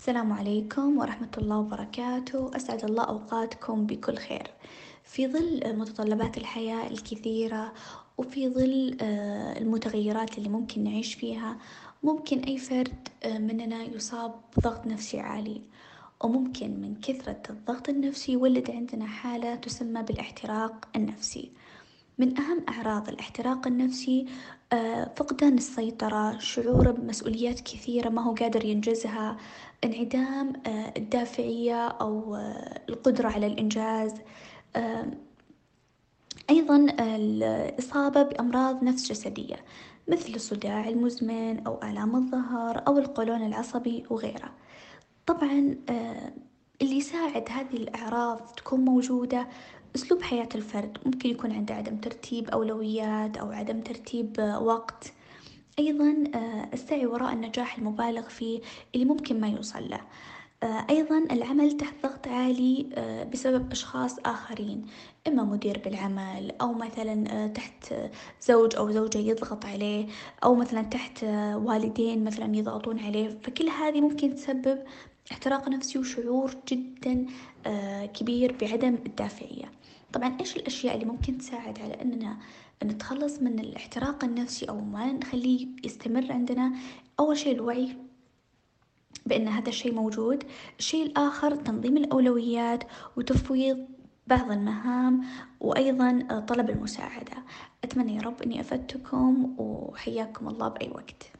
السلام عليكم ورحمة الله وبركاته، أسعد الله أوقاتكم بكل خير، في ظل متطلبات الحياة الكثيرة وفي ظل آه، المتغيرات اللي ممكن نعيش فيها، ممكن أي فرد آه، مننا يصاب بضغط نفسي عالي، وممكن من كثرة الضغط النفسي يولد عندنا حالة تسمى بالاحتراق النفسي. من أهم أعراض الاحتراق النفسي فقدان السيطرة، شعور بمسؤوليات كثيرة ما هو قادر ينجزها، انعدام آه، الدافعية أو آه، القدرة على الإنجاز، أيضا الإصابة بأمراض نفس جسدية مثل الصداع المزمن أو آلام الظهر أو القولون العصبي وغيره. طبعا اللي يساعد هذه الأعراض تكون موجودة أسلوب حياة الفرد ممكن يكون عنده عدم ترتيب أولويات أو عدم ترتيب وقت، أيضا السعي وراء النجاح المبالغ فيه اللي ممكن ما يوصل له، أيضا العمل تحت ضغط عالي بسبب أشخاص آخرين، إما مدير بالعمل أو مثلا تحت زوج أو زوجة يضغط عليه أو مثلا تحت والدين مثلا يضغطون عليه، فكل هذه ممكن تسبب احتراق نفسي وشعور جدا كبير بعدم الدافعية. طبعا إيش الأشياء اللي ممكن تساعد على إننا نتخلص من الاحتراق النفسي أو ما نخليه يستمر عندنا؟ أول شي الوعي بأن هذا الشي موجود، الشي الآخر تنظيم الأولويات وتفويض بعض المهام وأيضا طلب المساعدة، أتمنى يا رب إني أفدتكم وحياكم الله بأي وقت.